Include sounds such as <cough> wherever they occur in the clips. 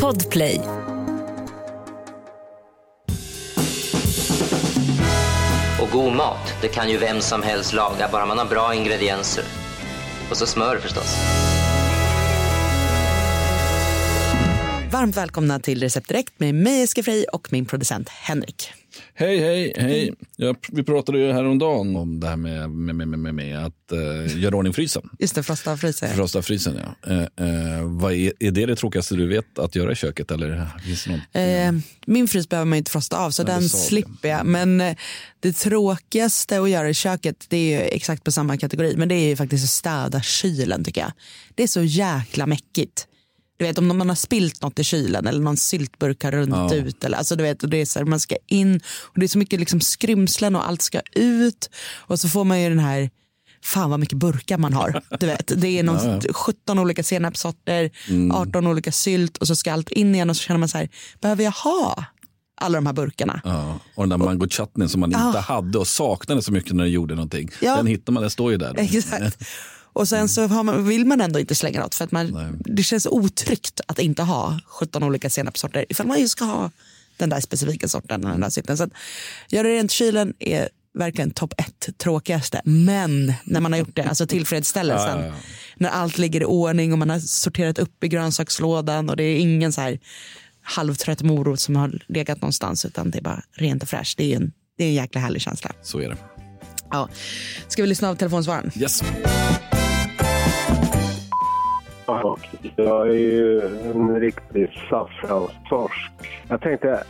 Podplay. Och god mat, det kan ju vem som helst laga, bara man har bra ingredienser. Och så smör förstås. Varmt välkomna till Recept Direkt med mig Eske Frey och min producent Henrik. Hej, hej, hej. Ja, vi pratade ju häromdagen om det här med, med, med, med, med att uh, göra ordning frysen. Just det, frosta frysen. Frosta frysen, ja. Uh, uh, vad är, är det det tråkigaste du vet att göra i köket? Eller finns det min frys behöver man inte frosta av, så Nej, den slipper jag. Men det tråkigaste att göra i köket, det är exakt på samma kategori. Men det är faktiskt att städa kylen tycker jag. Det är så jäkla mäckigt. Du vet om man har spilt något i kylen eller någon syltburk har runnit ja. ut. Eller, alltså, du vet, och det är så här, man ska in och det är så mycket liksom skrymslen och allt ska ut. Och så får man ju den här fan vad mycket burkar man har. <laughs> Du vet, det är någon, ja, ja. 17 olika senapssorter, mm. 18 olika sylt och så ska allt in igen och så känner man så här, behöver jag ha alla de här burkarna? Ja, och den där mango chutney som man inte hade och saknade så mycket när du gjorde någonting. Ja. Den hittar man, den står ju där. Exakt. Och sen så man, vill man ändå inte slänga något för att man, det känns otryggt att inte ha 17 olika senapssorter ifall man just ska ha den där specifika sorten. Den där sorten. Så att göra rent kylen är verkligen topp ett tråkigaste. Men när man har gjort det, alltså tillfredsställelsen. Ja, ja, ja. När allt ligger i ordning och man har sorterat upp i grönsakslådan och det är ingen så här halvtrött morot som har legat någonstans utan det är bara rent och fräscht. Det är en, det är en jäkla härlig känsla. Så är det. Ja. Ska vi lyssna av telefonsvararen? Yes. Jag är ju en riktig saffranstorsk. Jag tänkte,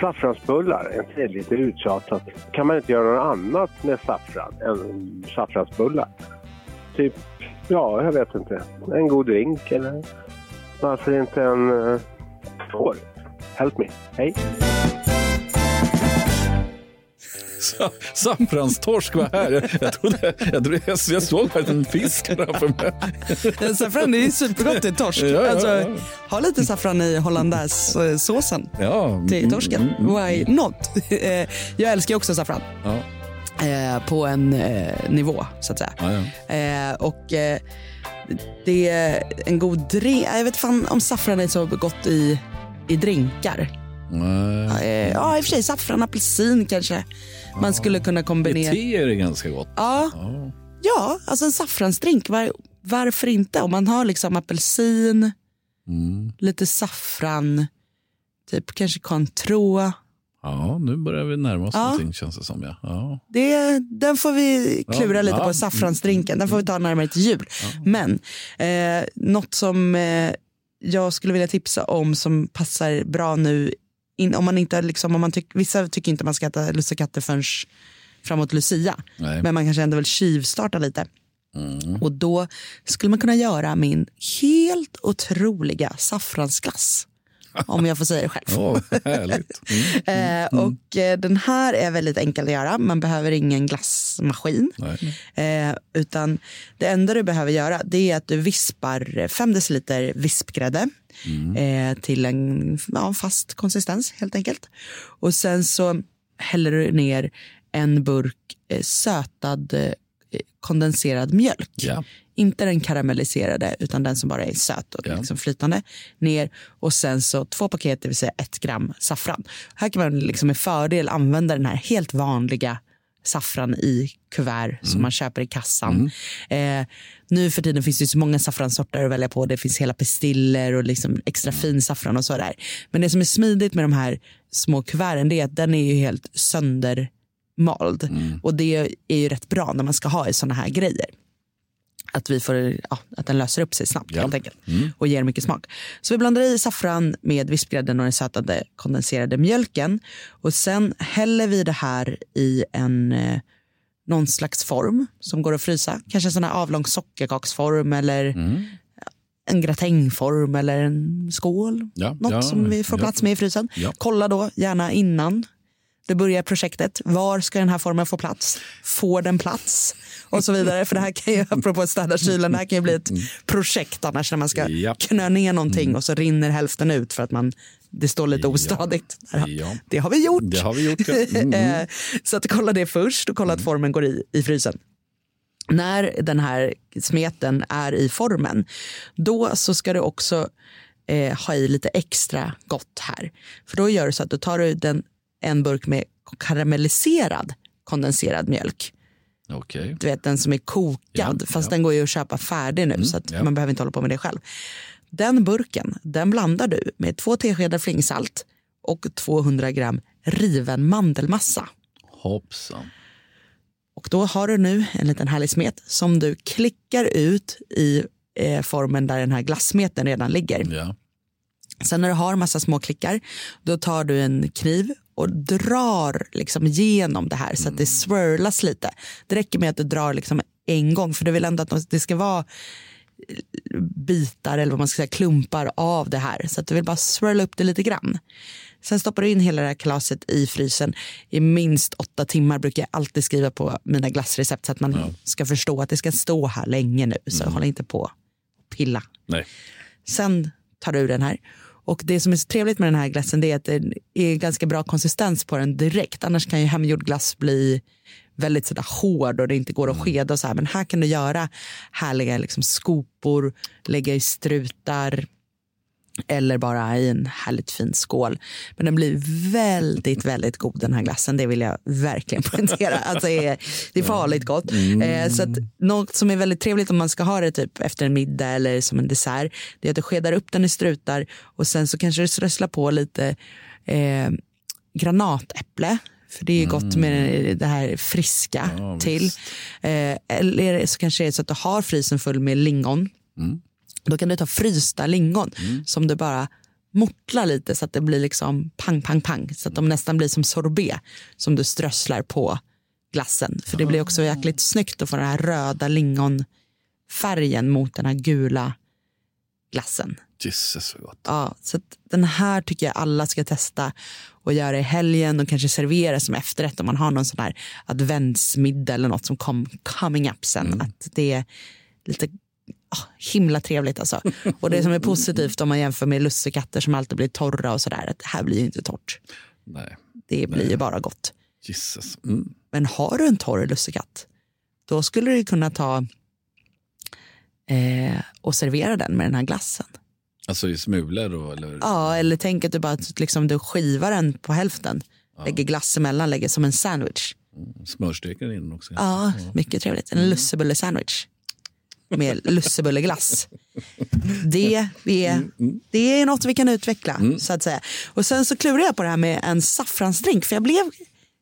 saffransbullar, är lite uttjatat. Kan man inte göra något annat med saffran än saffransbullar? Typ, ja, jag vet inte. En god drink eller varför inte en eh, får? Help me. Hej! <laughs> Saffranstorsk var här. Jag, trodde, jag, trodde, jag, jag såg en fisk framför mig. <laughs> Saffran är ju supergott till torsk. Ja, ja, alltså, ja. Ha lite saffran i hollandaisesåsen ja, till torsken. Mm, mm, Why mm. not? <laughs> Eh, jag älskar också saffran. Eh, på en eh, nivå, så att säga. Eh, och eh, det är en god drink. Jag vet fan om saffran är så gott i, i drinkar. Nej. Ja, i och för sig saffran, apelsin kanske man skulle kunna kombinera. I te är det ganska gott. Ja, ja. ja alltså en saffransdrink. Var, varför inte? Om man har liksom apelsin, mm. lite saffran, typ kanske Cointreau. Ja, nu börjar vi närma oss ja. någonting känns det som. Ja. ja. Det, den får vi klura ja, lite ja. på, saffransdrinken. Den får vi ta närmare till jul. Men eh, något som eh, jag skulle vilja tipsa om som passar bra nu in, om man inte liksom, om man tyck, vissa tycker inte man ska äta lussekatter förrän framåt Lucia. Nej. Men man kanske ändå vill tjuvstarta lite. Mm. Och då skulle man kunna göra min helt otroliga saffransglass. <laughs> om jag får säga det själv. Oh, härligt. <laughs> Mm. Mm. eh, och eh, den här är väldigt enkel att göra. Man behöver ingen glassmaskin. Eh, utan det enda du behöver göra det är att du vispar 5 deciliter vispgrädde mm. eh, till en ja, fast konsistens helt enkelt. Och sen så häller du ner en burk sötad kondenserad mjölk. Ja. Inte den karamelliserade utan den som bara är söt och ja. liksom flytande. Ner och sen så två paket, det vill säga ett gram saffran. Här kan man liksom med fördel använda den här helt vanliga saffran i kuvert mm. som man köper i kassan. Mm. Eh, nu för tiden finns det så många saffransorter att välja på. Det finns hela pistiller och liksom extra mm. fin saffran och så där. Men det som är smidigt med de här små kuverten är att den är ju helt söndermald. Mm. Och det är ju rätt bra när man ska ha i såna här grejer att, vi får, ja, att den löser upp sig snabbt ja. helt enkelt mm. och ger mycket smak. Så vi blandar i saffran med vispgrädden och den sötade kondenserade mjölken och sen häller vi det här i en eh, någon slags form som går att frysa. Kanske en sån här avlång sockerkaksform eller mm. en gratängform eller en skål. Ja, Något ja, som vi får plats med i frysen. Kolla då gärna innan det börjar projektet. Var ska den här formen få plats? Får den plats? Och så vidare. För det här kan ju, <laughs> apropå städa kylen, det här kan ju bli ett projekt annars när man ska ja. knö ner någonting mm. och så rinner hälften ut för att man det står lite ostadigt. Ja. Det har vi gjort. Det har vi gjort ja. <laughs> mm. Så att kolla det först och kolla att formen går i, i frysen. När den här smeten är i formen, då så ska du också eh, ha i lite extra gott här. För då gör du så att du tar ut en, burk med karamelliserad kondenserad mjölk. Okay. Du vet den som är kokad, ja, fast ja. den går ju att köpa färdig nu mm, så ja. man behöver inte hålla på med det själv. Den burken, den blandar du med två teskedar flingsalt och 200 gram riven mandelmassa. Hoppsan. Och då har du nu en liten härlig smet som du klickar ut i eh, formen där den här glassmeten redan ligger. Sen när du har massa små klickar, då tar du en kniv och drar liksom genom det här så att det mm. swirlas lite. Det räcker med att du drar liksom en gång för du vill ändå att det ska vara bitar eller vad man ska säga, klumpar av det här. Så att du vill bara swirla upp det lite grann. Sen stoppar du in hela det här kalaset i frysen i minst åtta timmar brukar jag alltid skriva på mina glassrecept så att man ja. ska förstå att det ska stå här länge nu. Så mm. håll inte på pilla. Nej. Sen tar du den här. Och det som är så trevligt med den här glassen det är att det är ganska bra konsistens på den direkt. Annars kan ju hemgjord glass bli väldigt sådär hård och det inte går att mm. skeda. Och så här. Men här kan du göra härliga liksom, skopor, lägga i strutar eller bara i en härligt fin skål. Men den blir väldigt, väldigt god den här glassen. Det vill jag verkligen <laughs> poängtera. Alltså, det, är, det är farligt gott. Mm. Eh, så att, något som är väldigt trevligt om man ska ha det typ efter en middag eller som en dessert. Det är att du skedar upp den i strutar och sen så kanske du strösslar på lite eh, granatäpple för det är gott med mm. det här friska ja, till. Eh, eller så kanske det är så att du har frysen full med lingon. Mm. Då kan du ta frysta lingon mm. som du bara mortlar lite så att det blir liksom pang, pang, pang. Så att de nästan blir som sorbet som du strösslar på glassen. För det blir också jäkligt snyggt att få den här röda lingonfärgen mot den här gula glassen. Jesus vad gott. Ja, så den här tycker jag alla ska testa och göra i helgen och kanske servera som efterrätt om man har någon sån här adventsmiddag eller något som kom coming up sen. Mm. Att det är lite oh, himla trevligt alltså. Och det som är positivt om man jämför med lussekatter som alltid blir torra och sådär, att det här blir ju inte torrt. Nej. Det blir Nej. ju bara gott. Jesus. Mm. Men har du en torr lussekatt, då skulle du kunna ta eh, och servera den med den här glassen. Alltså i smulor då? Eller? Ja, eller tänk att du bara liksom, du skivar den på hälften. Ja. Lägger glass emellan, lägger som en sandwich. Mm, smörsteker in också. Ja, mycket trevligt. En mm. Med lussebulleglass. Det, är, det är något vi kan utveckla. Mm. så att säga. Och Sen så klurar jag på det här med en saffransdrink för jag blev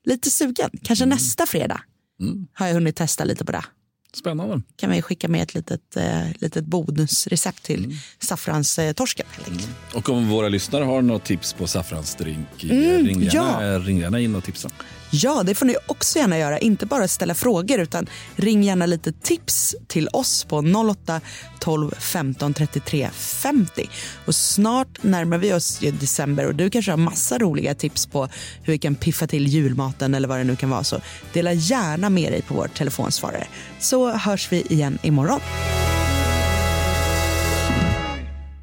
lite sugen. Kanske mm. nästa fredag mm. har jag hunnit testa lite på det. Spännande. kan vi skicka med ett litet, eh, litet bonusrecept till mm. saffranstorsken. Mm. Och om våra lyssnare har något tips på saffransdrink, mm, ring, gärna, ja. ring gärna in och tipsa. Ja, det får ni också gärna göra. Inte bara ställa frågor utan ring gärna lite tips till oss på 08 12 15 33 50. Och snart närmar vi oss december och du kanske har massa roliga tips på hur vi kan piffa till julmaten eller vad det nu kan vara. Så dela gärna med dig på vår telefonsvarare. Så hörs vi igen imorgon.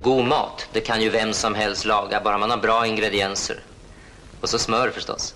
God mat, det kan ju vem som helst laga, bara man har bra ingredienser. Och så smör förstås.